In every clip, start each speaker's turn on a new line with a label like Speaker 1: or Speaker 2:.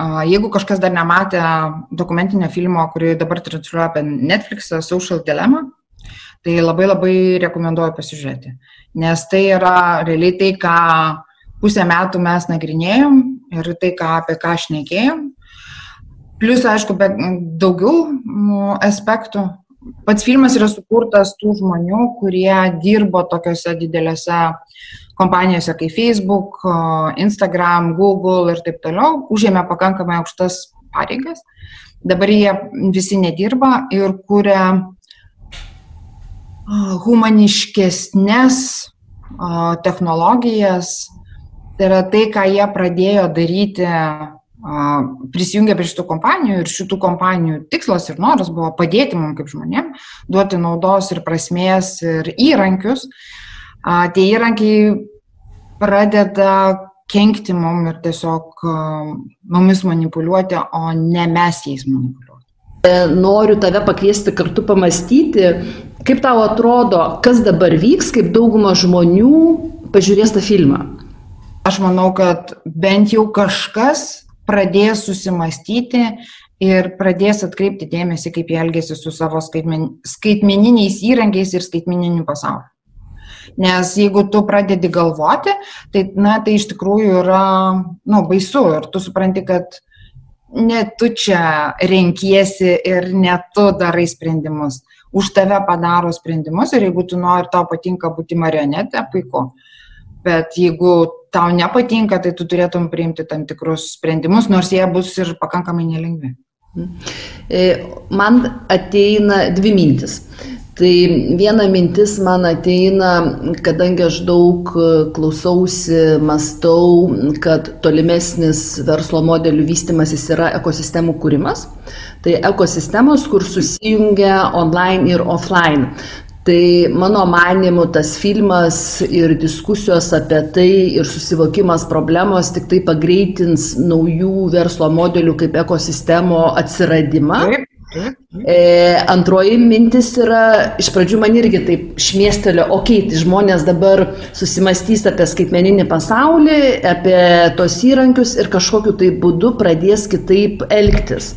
Speaker 1: Jeigu kažkas dar nematė dokumentinio filmo, kurį dabar transliuoja apie Netflix, Social Dilemma, tai labai labai rekomenduoju pasižiūrėti. Nes tai yra realiai tai, ką pusę metų mes nagrinėjom ir tai, ką, apie ką aš nekėjom. Plus, aišku, daugiau nu, aspektų. Pats filmas yra sukurtas tų žmonių, kurie dirbo tokiuose didelėse kompanijose kaip Facebook, Instagram, Google ir taip toliau, užėmė pakankamai aukštas pareigas. Dabar jie visi nedirba ir kuria humaniškesnės technologijas. Tai yra tai, ką jie pradėjo daryti prisijungę prie šitų kompanijų ir šitų kompanijų tikslas ir noras buvo padėti mums kaip žmonėm, duoti naudos ir prasmės ir įrankius. Tie įrankiai pradeda kenkti mum ir tiesiog mumis manipuliuoti, o ne mes jais manipuliuoti.
Speaker 2: Noriu tave pakviesti kartu pamastyti, kaip tau atrodo, kas dabar vyks, kaip dauguma žmonių pažiūrės tą filmą.
Speaker 1: Aš manau, kad bent jau kažkas pradės susimastyti ir pradės atkreipti dėmesį, kaip jie elgesi su savo skaitmen, skaitmeniniais įrankiais ir skaitmeniniu pasauliu. Nes jeigu tu pradedi galvoti, tai, na, tai iš tikrųjų yra nu, baisu ir tu supranti, kad ne tu čia renkiesi ir ne tu darai sprendimus. Už tave padaro sprendimus ir jeigu tu nori, tau patinka būti marionetė, puiku. Bet jeigu tau nepatinka, tai tu turėtum priimti tam tikrus sprendimus, nors jie bus ir pakankamai nelengvi.
Speaker 2: E, man ateina dvi mintis. Tai viena mintis man ateina, kadangi aš daug klausausi, mastau, kad tolimesnis verslo modelių vystimasis yra ekosistemų kūrimas. Tai ekosistemos, kur susijungia online ir offline. Tai mano manimu tas filmas ir diskusijos apie tai ir susivokimas problemos tik tai pagreitins naujų verslo modelių kaip ekosistemo atsiradimą. Taip. E, antroji mintis yra, iš pradžių man irgi taip šmiestelio, okei, okay, tai žmonės dabar susimastys apie skaitmeninį pasaulį, apie tos įrankius ir kažkokiu tai būdu pradės kitaip elgtis.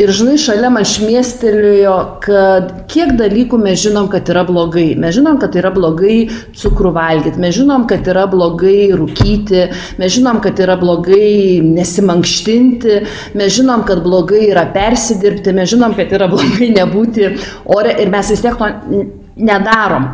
Speaker 2: Ir žinai, šalia man šmiestelėjo, kad kiek dalykų mes žinom, kad yra blogai. Mes žinom, kad yra blogai cukrų valgyti, mes žinom, kad yra blogai rūkyti, mes žinom, kad yra blogai nesimankštinti, mes žinom, kad blogai yra persidirbti, mes žinom, kad yra blogai nebūti ore. Ir mes vis tiek to nedarom.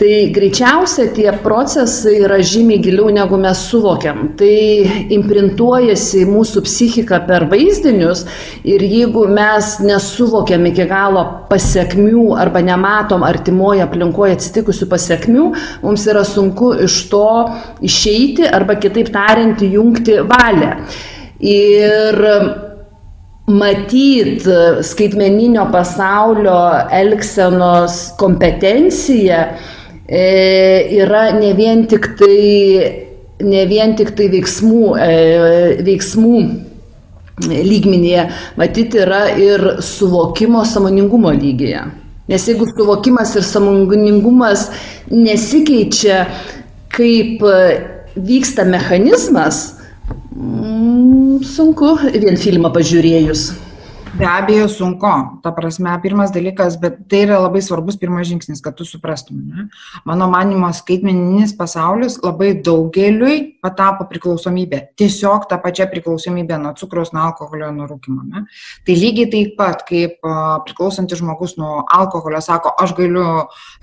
Speaker 2: Tai greičiausia tie procesai yra žymiai giliau negu mes suvokiam. Tai imprintuojasi mūsų psichiką per vaizdinius ir jeigu mes nesuvokiam iki galo pasiekmių arba nematom artimoje aplinkoje atsitikusių pasiekmių, mums yra sunku iš to išeiti arba kitaip tariant jungti valią. Ir matyt skaitmeninio pasaulio elgsenos kompetencija yra ne vien tik tai, ne vien tik tai veiksmų, e, veiksmų lygmenyje, matyti yra ir suvokimo samoningumo lygyje. Nes jeigu suvokimas ir samoningumas nesikeičia, kaip vyksta mechanizmas, mm, sunku vien filmą pažiūrėjus.
Speaker 1: Be abejo, sunku. Ta prasme, pirmas dalykas, bet tai yra labai svarbus pirmas žingsnis, kad tu suprastum. Ne? Mano manimo, skaitmeninis pasaulis labai daugeliui patapo priklausomybė. Tiesiog tą pačią priklausomybę nuo cukraus, nuo alkoholio, nuo rūkimo. Ne? Tai lygiai taip pat, kaip priklausantis žmogus nuo alkoholio sako, aš galiu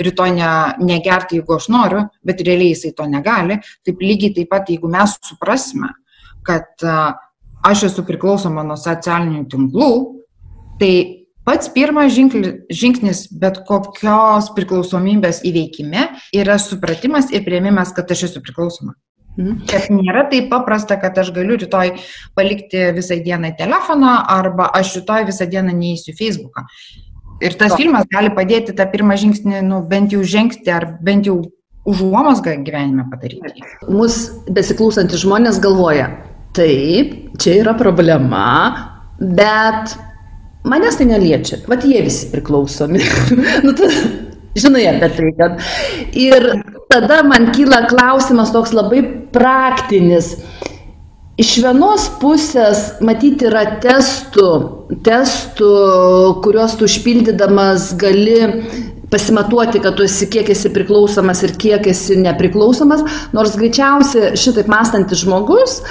Speaker 1: rytoj ne, negerti, jeigu aš noriu, bet realiai jisai to negali, taip lygiai taip pat, jeigu mes suprasime, kad aš esu priklausoma nuo socialinių tinklų, Tai pats pirmas žingsnis bet kokios priklausomybės įveikime yra supratimas ir prieimimas, kad aš esu priklausoma. Mhm. Kad nėra taip paprasta, kad aš galiu rytoj palikti visą dieną telefoną arba aš rytoj visą dieną neįsiu Facebooką. Ir tas to. filmas gali padėti tą pirmą žingsnį, nu, bent jau žengti ar bent jau užuomasgą gyvenime padaryti.
Speaker 2: Mūsų besiklausantys žmonės galvoja, taip, čia yra problema, bet manęs tai neliečia. Vat jie visi priklausomi. nu, tu, žinai apie tai, kad. Ir tada man kyla klausimas toks labai praktinis. Iš vienos pusės, matyti, yra testų, testų, kuriuos tu užpildydamas gali pasimatuoti, kad tu esi kiek esi priklausomas ir kiek esi nepriklausomas, nors greičiausiai šitaip mąstantis žmogus,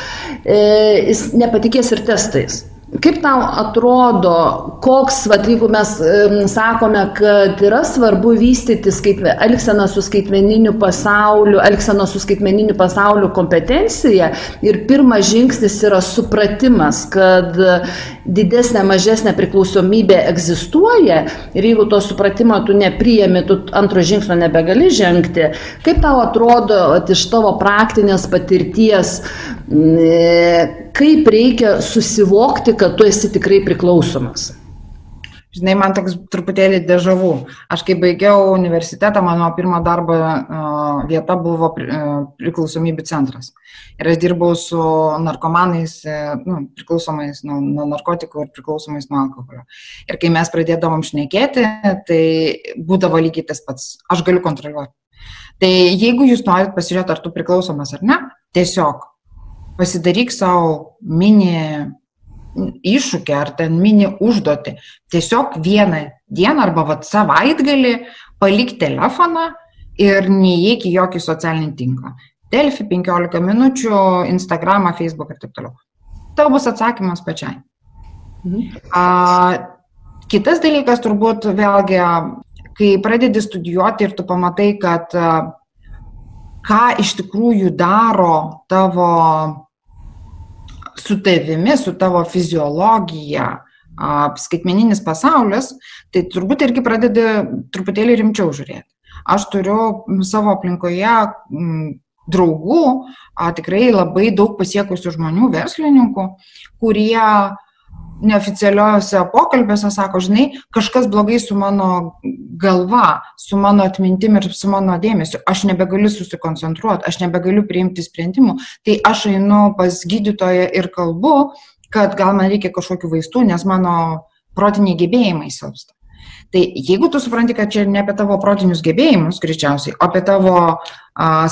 Speaker 2: e, jis nepatikės ir testais. Kaip tau atrodo, koks, va, jeigu mes um, sakome, kad yra svarbu vystyti skaitme, elgseną su skaitmeniniu pasauliu, elgseną su skaitmeniniu pasauliu kompetencija ir pirmas žingsnis yra supratimas, kad didesnė, mažesnė priklausomybė egzistuoja ir jeigu to supratimo tu nepriemi, tu antro žingsnio nebegali žengti. Kaip tau atrodo at, iš tavo praktinės patirties, kaip reikia susivokti, kad tu esi tikrai priklausomas?
Speaker 1: Žinai, man toks truputėlį dežavų. Aš kai baigiau universitetą, mano pirmo darbo vieta buvo priklausomybių centras. Ir aš dirbau su narkomanais, e, nu, priklausomais nuo, nuo narkotikų ir priklausomais nuo alkoholio. Ir kai mes pradėdavom šnekėti, tai būdavo lygiai tas pats. Aš galiu kontroliuoti. Tai jeigu jūs norit pasižiūrėti, ar tu priklausomas ar ne, tiesiog pasidaryk savo mini iššūkį ar ten mini užduotį. Tiesiog vieną dieną arba vat, savaitgalį palik telefoną ir neįeik į jokį socialinį tinklą. Delfi 15 minučių, Instagramą, Facebook ir taip toliau. Tau bus atsakymas pačiai. Mhm. A, kitas dalykas turbūt vėlgi, kai pradedi studijuoti ir tu pamatai, kad a, ką iš tikrųjų daro tavo su tavimi, su tavo fiziologija, skaitmeninis pasaulis, tai turbūt irgi pradedi truputėlį rimčiau žiūrėti. Aš turiu savo aplinkoje draugų, tikrai labai daug pasiekusių žmonių, verslininkų, kurie neoficialiuose pokalbiuose sako, žinai, kažkas blogai su mano galva, su mano atmintim ir su mano dėmesiu, aš nebegaliu susikoncentruoti, aš nebegaliu priimti sprendimų, tai aš einu pas gydytoją ir kalbu, kad gal man reikia kažkokių vaistų, nes mano protiniai gebėjimai silpsta. Tai jeigu tu supranti, kad čia ne apie tavo protinius gebėjimus, greičiausiai, o apie tavo a,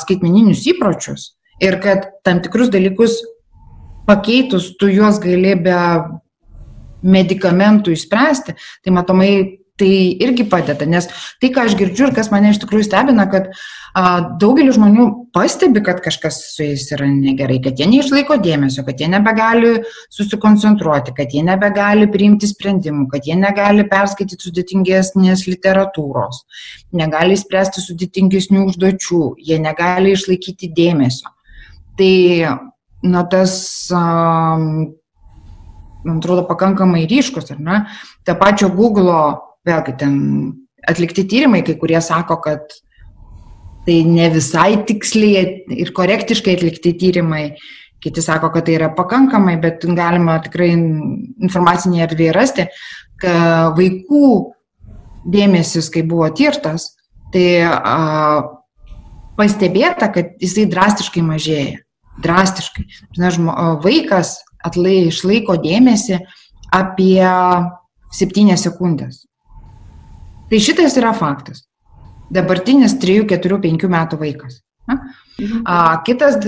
Speaker 1: skaitmeninius įpročius ir kad tam tikrus dalykus pakeitus tu juos gali be medikamentų išspręsti, tai matomai tai irgi padeda, nes tai, ką aš girdžiu ir kas mane iš tikrųjų stebina, kad a, daugelis žmonių pastebi, kad kažkas su jais yra negerai, kad jie neišlaiko dėmesio, kad jie nebegali susikoncentruoti, kad jie nebegali priimti sprendimų, kad jie negali perskaityti sudėtingesnės literatūros, negali spręsti sudėtingesnių užduočių, jie negali išlaikyti dėmesio. Tai, na, tas um, man atrodo, pakankamai ryškus, ar ne? Ta pačio Google, vėlgi ten atlikti tyrimai, kai kurie sako, kad tai ne visai tiksliai ir korektiškai atlikti tyrimai, kiti sako, kad tai yra pakankamai, bet galima tikrai informacinėje erdvėje rasti, kad vaikų dėmesys, kai buvo tirtas, tai a, pastebėta, kad jisai drastiškai mažėja. Drastiškai. Žinai, vaikas atlai išlaiko dėmesį apie 7 sekundės. Tai šitas yra faktas. Dabartinis 3, 4, 5 metų vaikas. Mhm. A, kitas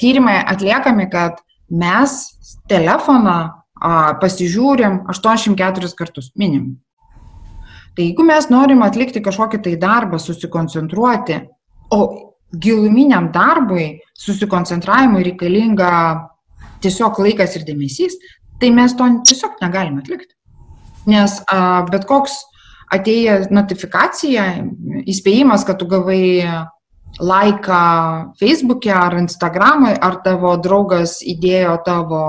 Speaker 1: tyrimai atliekami, kad mes telefoną a, pasižiūrim 84 kartus minimum. Tai jeigu mes norim atlikti kažkokį tai darbą, susikoncentruoti, o giluminiam darbui, susikoncentravimui reikalinga tiesiog laikas ir dėmesys, tai mes to tiesiog negalime atlikti. Nes a, bet koks atėjęs notifikacija, įspėjimas, kad tu gavai laiką Facebook'e ar Instagram'ui, ar tavo draugas įdėjo tavo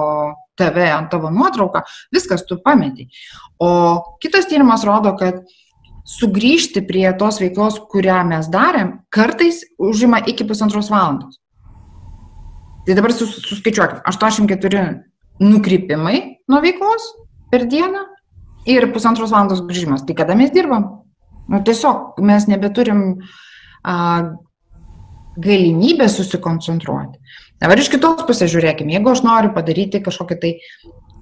Speaker 1: tave ant tavo nuotrauką, viskas tu pameti. O kitas tyrimas rodo, kad sugrįžti prie tos veiklos, kurią mes darėm, kartais užima iki pusantros valandos. Tai dabar sus, suskaičiuokim, 84 nukrypimai nuo veiklos per dieną ir pusantros valandos grįžimas. Tai kada mes dirbam? Nu, tiesiog mes nebeturim a, galimybę susikoncentruoti. Dabar iš kitos pusės žiūrėkime, jeigu aš noriu padaryti kažkokią tai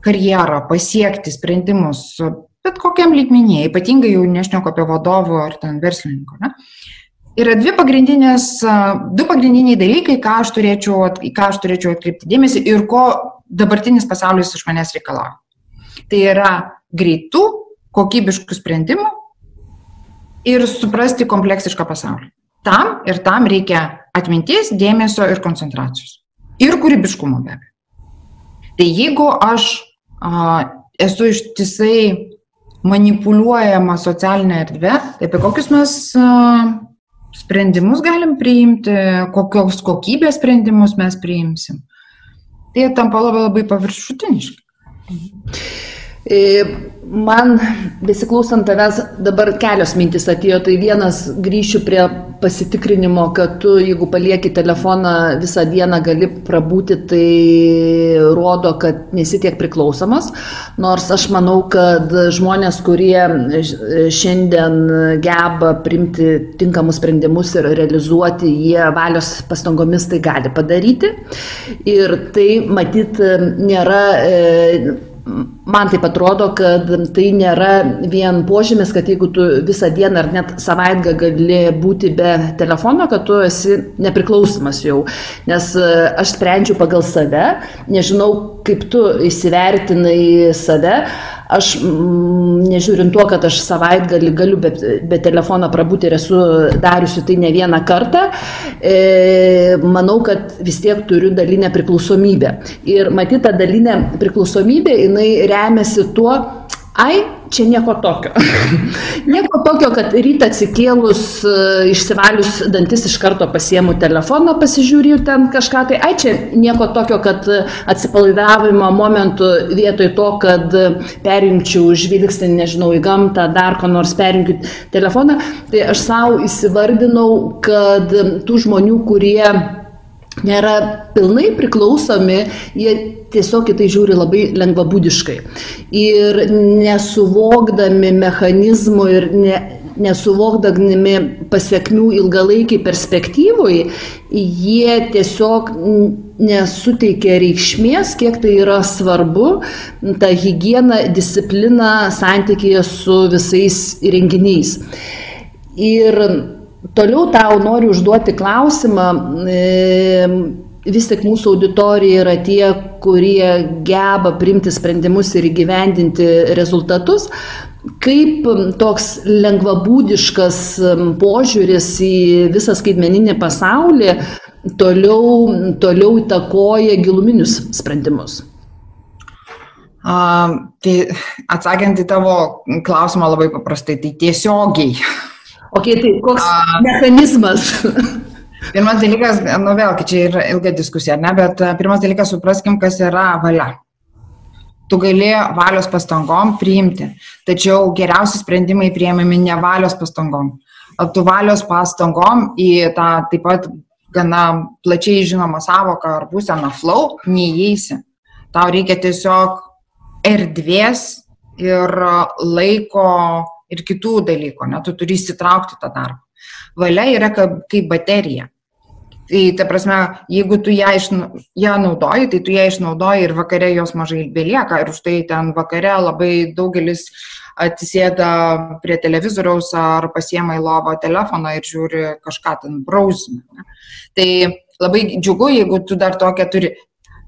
Speaker 1: karjerą, pasiekti sprendimus, bet kokiam lygmenyje, ypatingai jau nešneku apie vadovų ar ten verslininko, ne, Yra dvi pagrindinės, du pagrindiniai dalykai, ką aš turėčiau, į ką aš turėčiau atkreipti dėmesį ir ko dabartinis pasaulis iš manęs reikalauja. Tai yra greitų, kokybiškų sprendimų ir suprasti kompleksišką pasaulį. Tam ir tam reikia atminties, dėmesio ir koncentracijos. Ir kūrybiškumo be abejo. Tai jeigu aš a, esu ištisai manipuliuojama socialinė erdvė, tai apie kokius mes a, sprendimus galim priimti, kokios kokybės sprendimus mes priimsim. Tai tampa labai labai paviršutiniški.
Speaker 2: E, man besiklausant tavęs dabar kelios mintis atėjo, tai vienas grįšiu prie pasitikrinimo, kad tu, jeigu palieki telefoną visą dieną, gali prabūti, tai rodo, kad nesi tiek priklausomas. Nors aš manau, kad žmonės, kurie šiandien geba primti tinkamus sprendimus ir realizuoti, jie valios pastangomis tai gali padaryti. Ir tai matyt nėra. E, man taip atrodo, kad tai nėra vien požymis, kad jeigu tu visą dieną ar net savaitgą gali būti be telefono, kad tu esi nepriklausomas jau. Nes e, aš sprendžiu pagal save, nežinau, kaip tu įsivertinai save. Aš mm, nežiūrint tuo, kad aš savaitgalį galiu be, be telefono prabūti ir esu dariusi tai ne vieną kartą, e, manau, kad vis tiek turiu dalinę priklausomybę. Ir matyti tą dalinę priklausomybę, jinai remiasi tuo, ai, čia nieko tokio. nieko tokio, kad rytą atsikėlus, e, išsivalius dantis iš karto pasiemu telefoną, pasižiūriu ten kažką, tai ai, čia nieko tokio, kad atsipalaidavimo momentu vietoj to, kad perjungčiau žvilgsnį, nežinau, į gamtą, dar ko nors perjungiu telefoną, tai aš savo įsivardinau, kad tų žmonių, kurie nėra pilnai priklausomi, jie tiesiog į tai žiūri labai lengvabūdiškai. Ir nesuvokdami mechanizmų ir ne, nesuvokdami pasiekmių ilgalaikiai perspektyvui, jie tiesiog nesuteikia reikšmės, kiek tai yra svarbu, ta hygiena, disciplina santykėje su visais įrenginiais. Ir Toliau tau noriu užduoti klausimą. Vis tik mūsų auditorija yra tie, kurie geba primti sprendimus ir įgyvendinti rezultatus. Kaip toks lengvabūdiškas požiūris į visą skaitmeninį pasaulį toliau, toliau įtakoja giluminius sprendimus?
Speaker 1: A, tai atsakant į tavo klausimą labai paprastai, tai tiesiogiai
Speaker 2: Ok, tai koks A... mechanizmas?
Speaker 1: Pirmas dalykas, nu vėlgi, čia yra ilga diskusija, ne, bet pirmas dalykas supraskim, kas yra valia. Tu gali valios pastangom priimti, tačiau geriausi sprendimai priemami ne valios pastangom. Tu valios pastangom į tą taip pat gana plačiai žinomą savoką ar būseną flow neįeisi. Tau reikia tiesiog erdvės ir laiko ir kitų dalykų, ne, tu turi įsitraukti tą darbą. Valia yra kaip, baterija. Tai, ta prasme, jeigu tu ją, iš, ją naudoji, tai tu ją išnaudoji ir vakare jos mažai belieka ir už tai ten vakare labai daugelis atsisėda prie televizoriaus ar pasiema į lovą telefoną ir žiūri kažką ten brausinę. Tai labai džiugu, jeigu tu dar tokią turi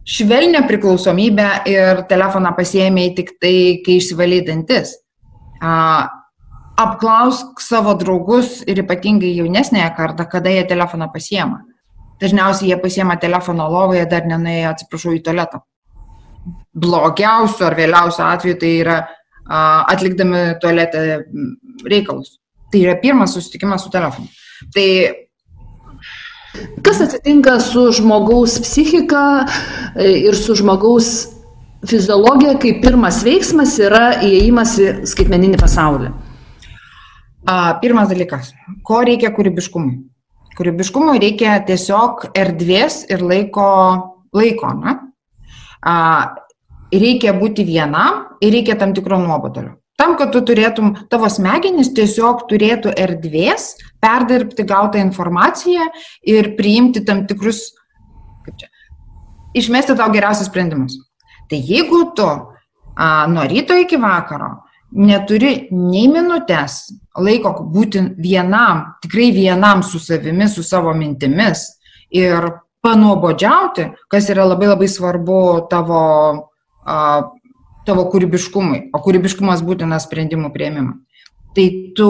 Speaker 1: švelnę priklausomybę ir telefoną pasiemiai tik tai, kai išsivalai dantis apklausk savo draugus ir ypatingai jaunesnėje kartą, kada jie telefoną pasiema. Dažniausiai jie pasiema telefoną lovoje, dar nenuėjo, atsiprašau, į tualetą. Blogiausiu ar vėliausiu atveju tai yra atlikdami tualetę reikalus. Tai yra pirmas susitikimas su telefonu. Tai
Speaker 2: Kas atsitinka su žmogaus psichika e, ir su žmogaus fiziologija, kai pirmas veiksmas yra įėjimas į skaitmeninį pasaulį?
Speaker 1: Pirmas dalykas, ko reikia kūrybiškumui? Kūrybiškumui reikia tiesiog erdvės ir laiko, laiko ne? reikia būti vienam ir reikia tam tikro nuobodulio. Tam, kad tu turėtum, tavo smegenys tiesiog turėtų erdvės perdirbti gautą informaciją ir priimti tam tikrus, kaip čia, išmesti tau geriausius sprendimus. Tai jeigu tu a, nuo ryto iki vakaro neturi nei minutės laiko būti vienam, tikrai vienam su savimi, su savo mintimis ir panuobodžiauti, kas yra labai labai svarbu tavo, a, tavo kūrybiškumui, o kūrybiškumas būtinas sprendimų prieimimui. Tai tu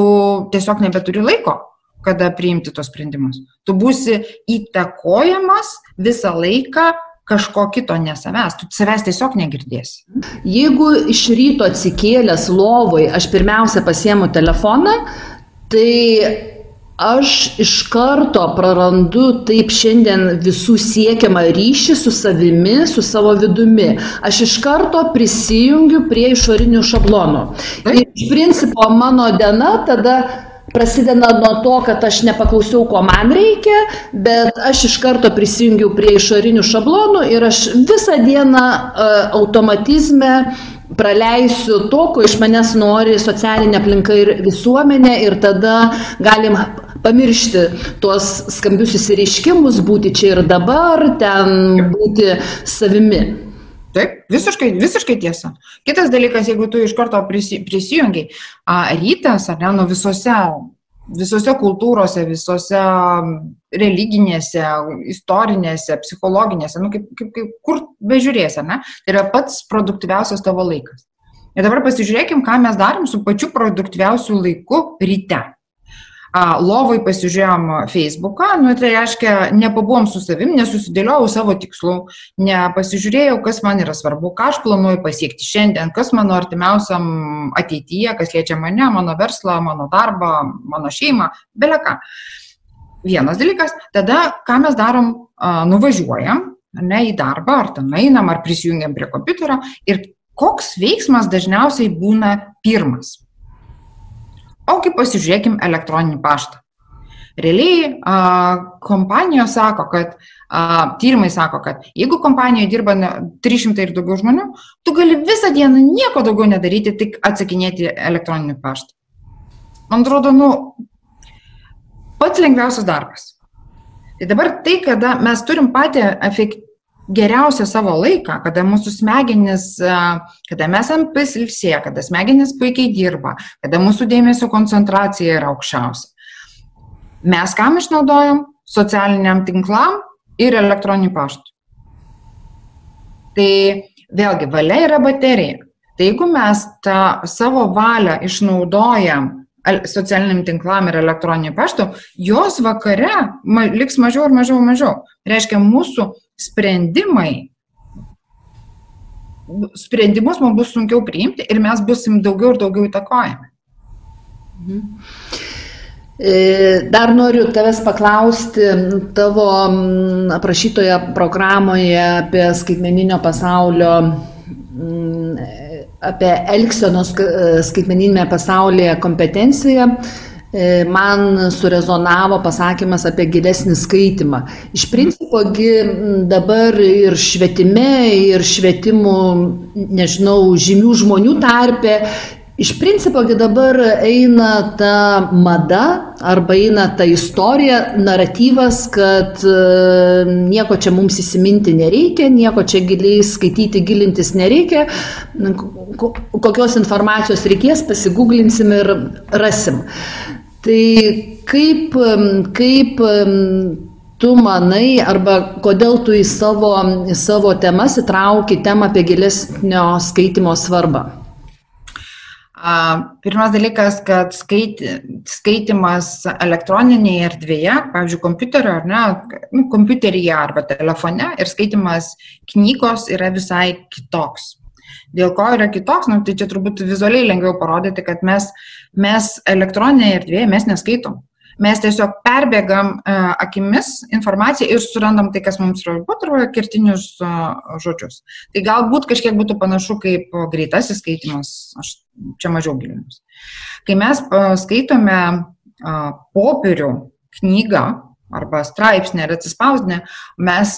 Speaker 1: tiesiog nebeturi laiko, kada priimti tos sprendimus. Tu būsi įtakojamas visą laiką kažko kito, ne savęs, tu savęs tiesiog negirdėsi.
Speaker 2: Jeigu iš ryto atsikėlęs lovai aš pirmiausia pasiemu telefoną, tai aš iš karto prarandu taip šiandien visų siekiamą ryšį su savimi, su savo vidumi. Aš iš karto prisijungiu prie išorinių šablonų. Ir iš principo mano diena tada prasideda nuo to, kad aš nepaklausiau, ko man reikia, bet aš iš karto prisijungiau prie išorinių šablonų ir aš visą dieną uh, automatizme praleisiu to, ko iš manęs nori socialinė aplinka ir visuomenė ir tada galim pamiršti tuos skambius įsireiškimus, būti čia ir dabar, ten būti savimi.
Speaker 1: Taip, visiškai, visiškai tiesa. Kitas dalykas, jeigu tu iš karto prisi, prisijungiai, a, rytas, ar ne, nu visose, visose kultūrose, visose religinėse, istorinėse, psichologinėse, nu, kaip, kaip, kaip, kur bežiūrėsi, ne, tai yra pats produktyviausias tavo laikas. Ir dabar pasižiūrėkim, ką mes darom su pačiu produktyviausiu laiku ryte lovai pasižiūrėjom Facebooką, nu, tai reiškia, nepabuvom su savim, nesusidėliojau savo tikslų, nepasižiūrėjau, kas man yra svarbu, ką aš planuoju pasiekti šiandien, kas mano artimiausiam ateityje, kas liečia mane, mano verslą, mano darbą, mano šeimą, beleka. Vienas dalykas, tada ką mes darom, nuvažiuojam ne į darbą, ar ten einam, ar prisijungiam prie kompiuterio ir koks veiksmas dažniausiai būna pirmas Kaip pasižiūrėkim elektroninį paštą. Realiai a, kompanijos sako, kad a, tyrimai sako, kad jeigu kompanijoje dirba 300 ir daugiau žmonių, tu gali visą dieną nieko daugiau nedaryti, tik atsakinėti elektroninį paštą. Man atrodo, nu, pats lengviausias darbas. Tai dabar tai, kada mes turim patį efekt, geriausią savo laiką, kada mūsų smegenys, kada mes ant pasilsėję, kada smegenys puikiai dirba, kada mūsų dėmesio koncentracija yra aukščiausia. Mes kam išnaudojam? Socialiniam tinklam ir elektroniniu paštu. Tai vėlgi, valia yra baterija. Tai jeigu mes tą savo valią išnaudojam socialiniam tinklam ir elektroniniu paštu, jos vakare liks mažiau ir mažiau ir mažiau. Reiškia, mūsų sprendimai, sprendimus mums bus sunkiau priimti ir mes busim daugiau ir daugiau įtakojami. Mhm.
Speaker 2: E, dar noriu tavęs paklausti tavo aprašytoje programoje apie skaitmeninio pasaulio, apie elgsenos skaitmeninėme pasaulyje kompetenciją. E, man surezonavo pasakymas apie gilesnį skaitimą. Iš principo, dabar ir švietime, ir švietimų, nežinau, žymių žmonių tarpe Iš principo dabar eina ta mada arba eina ta istorija, naratyvas, kad e, nieko čia mums įsiminti nereikia, nieko čia giliai skaityti, gilintis nereikia, kokios informacijos reikės, pasigūglinsim ir rasim. Tai kaip, kaip tu manai arba kodėl tu į savo, į savo temas įtrauki temą apie gilesnio skaitimo svarbą?
Speaker 1: Pirmas dalykas, kad skaiti, skaitimas elektroninėje erdvėje, pavyzdžiui, kompiuterio ar ne, nu, kompiuteryje arba telefone ir skaitimas knygos yra visai kitoks. Dėl ko yra kitoks, nu, tai čia turbūt vizualiai lengviau parodyti, kad mes, mes elektroninėje erdvėje mes neskaitom. Mes tiesiog perbėgam uh, akimis informaciją ir surandam tai, kas mums svarbu, arba kertinius uh, žodžius. Tai galbūt kažkiek būtų panašu kaip greitasis skaitimas, aš čia mažiau gilinusi. Kai mes uh, skaitome uh, popierių knygą arba straipsnį ar atsispausdinę, mes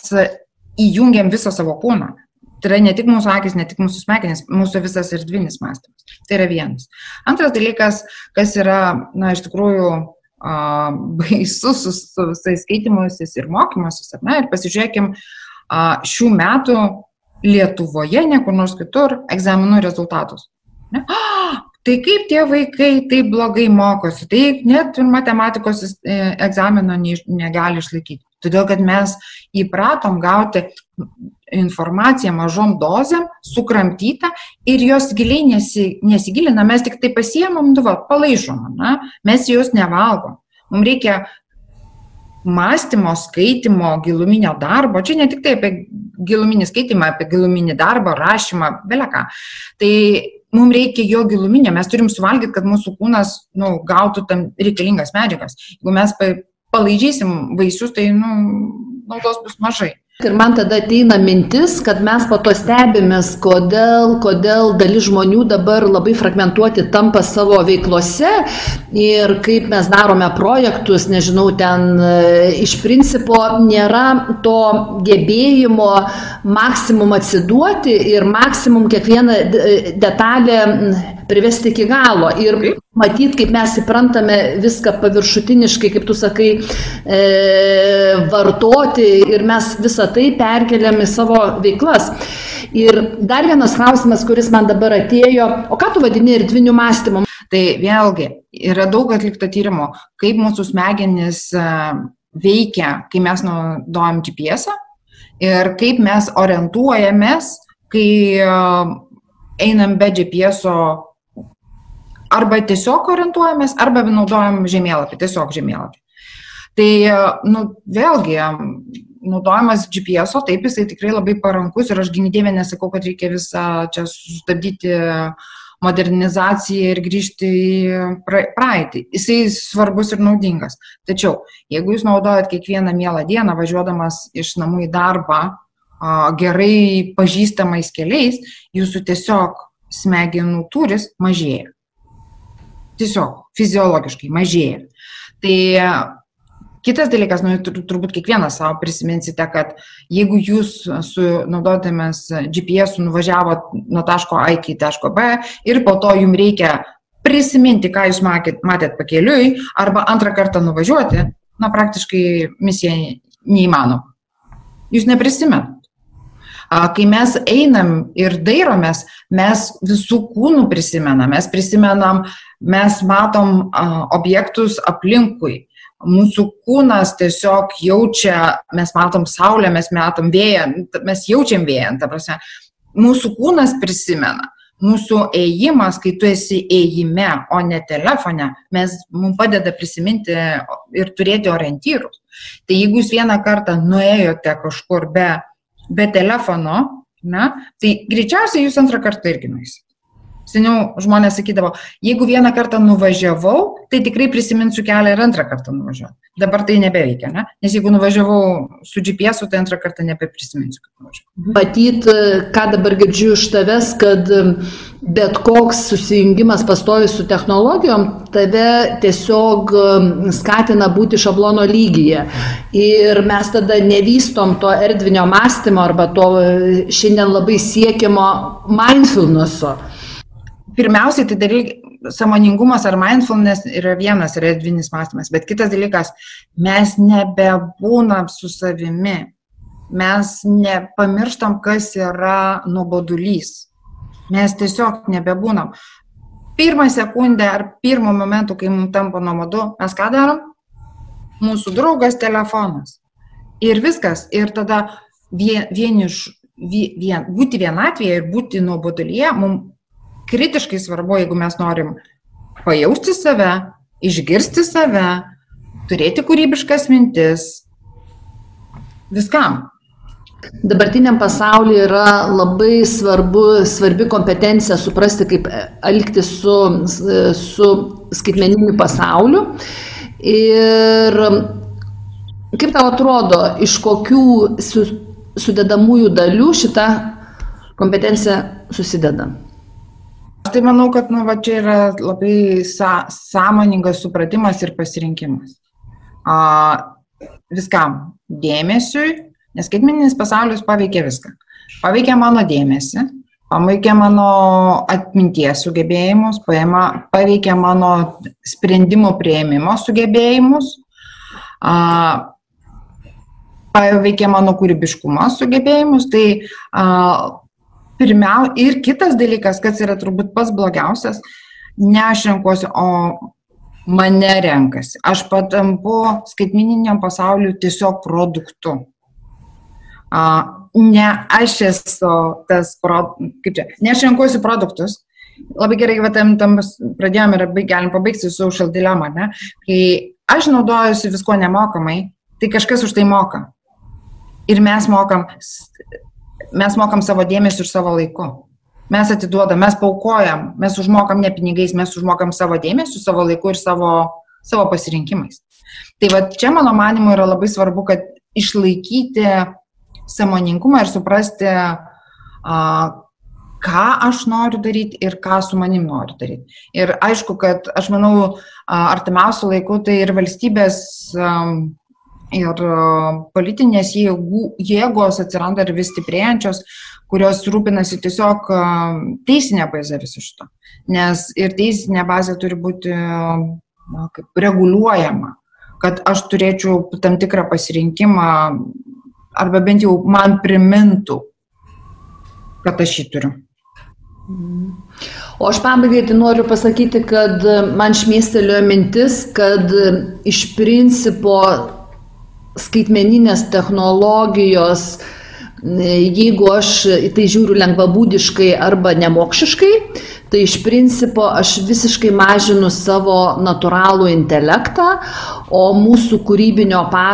Speaker 1: įjungiam visą savo kūną. Tai yra ne tik mūsų akis, ne tik mūsų smegenys, mūsų visas erdvinis mąstymas. Tai yra vienas. Antras dalykas, kas yra, na, iš tikrųjų a, baisus su, su visais skaitimusis ir mokymusis, ar ne, ir pasižiūrėkim a, šių metų Lietuvoje, niekur nors kitur, egzaminų rezultatus. Ne? A, tai kaip tie vaikai taip blogai mokosi, tai net matematikos e, egzamino negali išlaikyti. Todėl, kad mes įpratom gauti informaciją mažom dozėm, sukramtytą ir jos giliai nesi, nesigilina, mes tik tai pasiemam, nu, va, palaižom, na? mes jos nevalgom. Mums reikia mąstymo, skaitimo, giluminio darbo, čia ne tik tai apie giluminį skaitimą, apie giluminį darbą, rašymą, beleką. Tai mums reikia jo giluminio, mes turim suvalgyti, kad mūsų kūnas nu, gautų tam reikalingas medžiagas. Jeigu mes palaižysim vaisius, tai nu, naudos bus mažai.
Speaker 2: Ir man tada ateina mintis, kad mes po to stebimės, kodėl, kodėl dalis žmonių dabar labai fragmentuoti tampa savo veiklose ir kaip mes darome projektus, nežinau, ten e, iš principo nėra to gebėjimo maksimum atsiduoti ir maksimum kiekvieną detalę privesti iki galo. Ir matyt, kaip mes įprantame viską paviršutiniškai, kaip tu sakai, e, vartoti ir mes visą tai perkeliam į savo veiklas. Ir dar vienas klausimas, kuris man dabar atėjo, o ką tu vadini erdviniu mąstymu?
Speaker 1: Tai vėlgi yra daug atlikta tyrimo, kaip mūsų smegenys e, veikia, kai mes naudojam GPS ir kaip mes orientuojamės, kai e, einam be GPS arba tiesiog orientuojamės, arba naudojam žemėlapį, tiesiog žemėlapį. Tai, nu, vėlgi, naudojamas GPS, o taip jisai tikrai labai parankus ir aš gynybė nesakau, kad reikia visą čia sustabdyti modernizaciją ir grįžti į praeitį. Jisai svarbus ir naudingas. Tačiau, jeigu jūs naudojat kiekvieną mielą dieną važiuodamas iš namų į darbą gerai pažįstamais keliais, jūsų tiesiog smegenų turis mažėja tiesiog fiziologiškai mažėja. Tai kitas dalykas, nu, turbūt kiekvienas savo prisiminsite, kad jeigu jūs su naudotėmės GPS nuvažiavot nuo taško A iki taško B ir po to jums reikia prisiminti, ką jūs matėt, matėt pakeliui, arba antrą kartą nuvažiuoti, na, praktiškai misija neįmanoma. Jūs neprisimenat. Kai mes einam ir dairomės, mes visų kūnų prisimenam, mes prisimenam, mes matom objektus aplinkui. Mūsų kūnas tiesiog jaučia, mes matom saulę, mes matom vėją, mes jaučiam vėją, ta prasme. Mūsų kūnas prisimena mūsų ėjimas, kai tu esi ėjime, o ne telefone, mes, mums padeda prisiminti ir turėti orientyrus. Tai jeigu jūs vieną kartą nuėjote kažkur be be telefono, na, tai greičiausiai jūs antrą kartą irgi nueisit. Seniau žmonės sakydavo, jeigu vieną kartą nuvažiavau, tai tikrai prisiminsiu kelią ir antrą kartą nuvažiuoti. Dabar tai nebeveikia, ne? nes jeigu nuvažiavau su GPS, tai antrą kartą nebeprisiminsiu, kad nuvažiavau.
Speaker 2: Matyt, ką dabar girdžiu iš tavęs, kad bet koks susijungimas pastovi su technologijom tave tiesiog skatina būti šablono lygyje. Ir mes tada nevystom to erdvinio mąstymo arba to šiandien labai siekiamo mindfulnesso
Speaker 1: pirmiausiai tai reikia samoningumas ar mindfulness yra vienas yra erdvinis mąstymas, bet kitas dalykas, mes nebebūnam su savimi, mes nepamirštam, kas yra nuobodulys, mes tiesiog nebebūnam. Pirmą sekundę ar pirmą momentų, kai mums tampa nuobodu, mes ką darom? Mūsų draugas telefonas. Ir viskas. Ir tada vien, vieniš, vien, būti vienatvėje ir būti nuobodulyje mums kritiškai svarbu, jeigu mes norim pajausti save, išgirsti save, turėti kūrybiškas mintis, viskam.
Speaker 2: Dabartiniam pasaulyje yra labai svarbu, svarbi kompetencija suprasti, kaip elgtis su, su skaitmeniniu pasauliu. Ir kaip tau atrodo, iš kokių su, sudedamųjų dalių šita kompetencija susideda?
Speaker 1: Tai manau, kad nu, va, čia yra labai sa sąmoningas supratimas ir pasirinkimas. A, viskam dėmesiui, nes skaitmeninis pasaulis paveikia viską. Paveikia mano dėmesį, paveikia mano atminties sugebėjimus, paima, paveikia mano sprendimų prieimimo sugebėjimus, a, paveikia mano kūrybiškumo sugebėjimus. Tai a, pirmiau, ir kitas dalykas, kas yra turbūt pats blogiausias, ne aš renkuosi, o mane renkasi. Aš patampu skaitmininiam pasauliu tiesiog produktu. A, ne aš esu tas, pro, kaip čia, ne aš renkuosi produktus. Labai gerai, kad tam, tam pradėjome ir galim pabaigti su social dilemma, ne? Kai aš naudojusi visko nemokamai, tai kažkas už tai moka. Ir mes mokam, mes mokam savo dėmesį ir savo laiku. Mes atiduodam, mes paukojam, mes užmokam ne pinigais, mes užmokam savo dėmesį, savo laiku ir savo, savo pasirinkimais. Tai va čia, mano manimu, yra labai svarbu, kad išlaikyti samoningumą ir suprasti, a, ką aš noriu daryti ir ką su manim noriu daryti. Ir aišku, kad aš manau, artimiausių laikų tai ir valstybės ir politinės jėgų, jėgos atsiranda ir vis stiprėjančios, kurios rūpinasi tiesiog teisinė bazė viso šito. Nes ir teisinė bazė turi būti na, kaip reguliuojama, kad aš turėčiau tam tikrą pasirinkimą arba bent jau man primintų, kad aš jį turiu.
Speaker 2: O aš pabaigai tai noriu pasakyti, kad man šmėstelėjo mintis, kad iš principo skaitmeninės technologijos, jeigu aš į tai žiūriu lengvabūdiškai arba nemokšiškai, tai iš principo aš visiškai mažinu savo natūralų intelektą, o mūsų kūrybinio pa,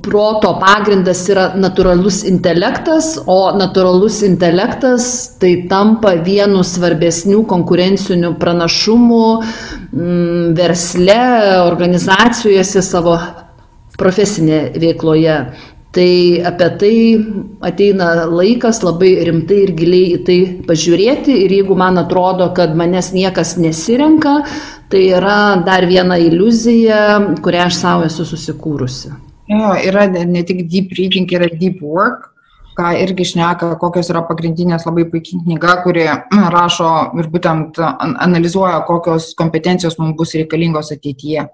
Speaker 2: proto pagrindas yra natūralus intelektas, o natūralus intelektas tai tampa vienu svarbesnių konkurencinių pranašumų mm, versle, organizacijose savo profesinėje veikloje. Tai apie tai ateina laikas labai rimtai ir giliai į tai pažiūrėti ir jeigu man atrodo, kad manęs niekas nesirenka, tai yra dar viena iliuzija, kurią aš savo esu susikūrusi.
Speaker 1: Jo, yra ne tik deep reading, yra deep work, ką irgi šneka, kokios yra pagrindinės labai puikiai knyga, kuri rašo ir būtent analizuoja, kokios kompetencijos mums bus reikalingos ateityje.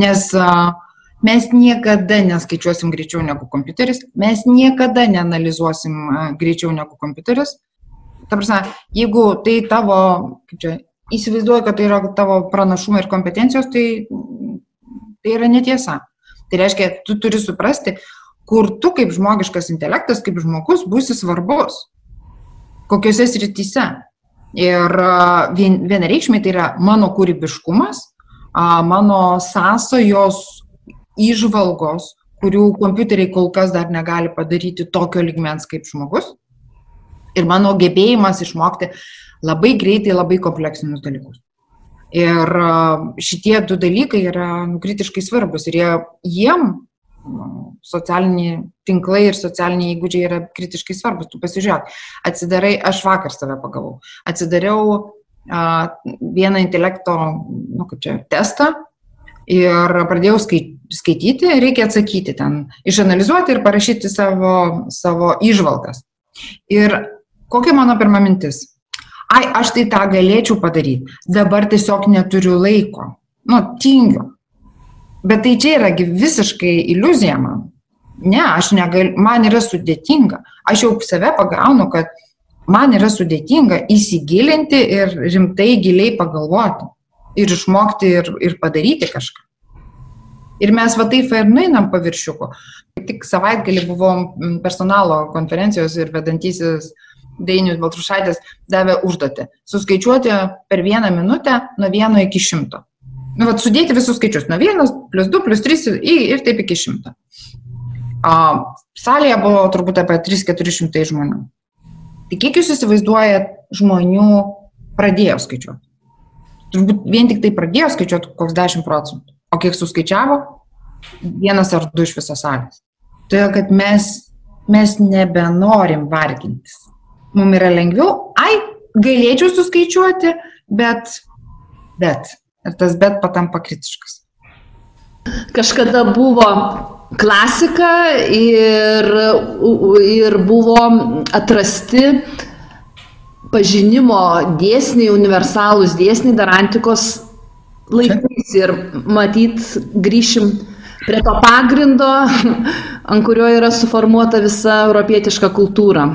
Speaker 1: Nes uh, mes niekada neskaičiuosim greičiau negu kompiuteris, mes niekada neanalizuosim greičiau negu kompiuteris. Ta prasme, jeigu tai tavo, kaip čia, įsivaizduoju, kad tai yra tavo pranašumai ir kompetencijos, tai, tai yra netiesa. Tai reiškia, tu turi suprasti, kur tu kaip žmogiškas intelektas, kaip žmogus būsi svarbus, kokiuose srityse. Ir vien, vienareikšmiai tai yra mano kūrybiškumas, mano sąsajos įžvalgos, kurių kompiuteriai kol kas dar negali padaryti tokio ligmens kaip žmogus. Ir mano gebėjimas išmokti labai greitai labai kompleksinius dalykus. Ir šitie du dalykai yra nu, kritiškai svarbus ir jie, jiem nu, socialiniai tinklai ir socialiniai įgūdžiai yra kritiškai svarbus. Tu pasižiūrėk, atsidarai, aš vakar save pagavau, atsidariau uh, vieną intelekto, nu kaip čia, testą ir pradėjau skaityti, reikia atsakyti ten, išanalizuoti ir parašyti savo, savo išvalgas. Ir kokia mano pirma mintis? Ai, aš tai tą galėčiau padaryti, dabar tiesiog neturiu laiko. Nu, tingiu. Bet tai čia yra visiškai iliuzija man. Ne, aš negaliu, man yra sudėtinga. Aš jau save pagaunu, kad man yra sudėtinga įsigilinti ir rimtai giliai pagalvoti ir išmokti ir, ir padaryti kažką. Ir mes va taip ir nueinam paviršiuku. Tik savaitgalį buvom personalo konferencijos ir vedantysis Dainius Baltrušaitis davė užduotį. Suskaičiuoti per vieną minutę nuo vieno iki šimto. Nu, vat, sudėti visus skaičius. Nuo vienas, plus du, plus trys ir taip iki šimto. O, salėje buvo turbūt apie 3-400 žmonių. Tai kiek jūs įsivaizduojat žmonių pradėjo skaičiuoti? Turbūt vien tik tai pradėjo skaičiuoti koks 10 procentų. O kiek suskaičiavo? Vienas ar du iš visos salės. Todėl, kad mes, mes nebenorim vargintis. Mums yra lengviau, ai, galėčiau suskaičiuoti, bet, bet. Ir tas bet patampa kritiškas.
Speaker 2: Kažkada buvo klasika ir, ir buvo atrasti pažinimo dėsniai, universalūs dėsniai dar antikos laikais ir matyt grįšim prie to pagrindo, ant kurio yra suformuota visa europietiška kultūra.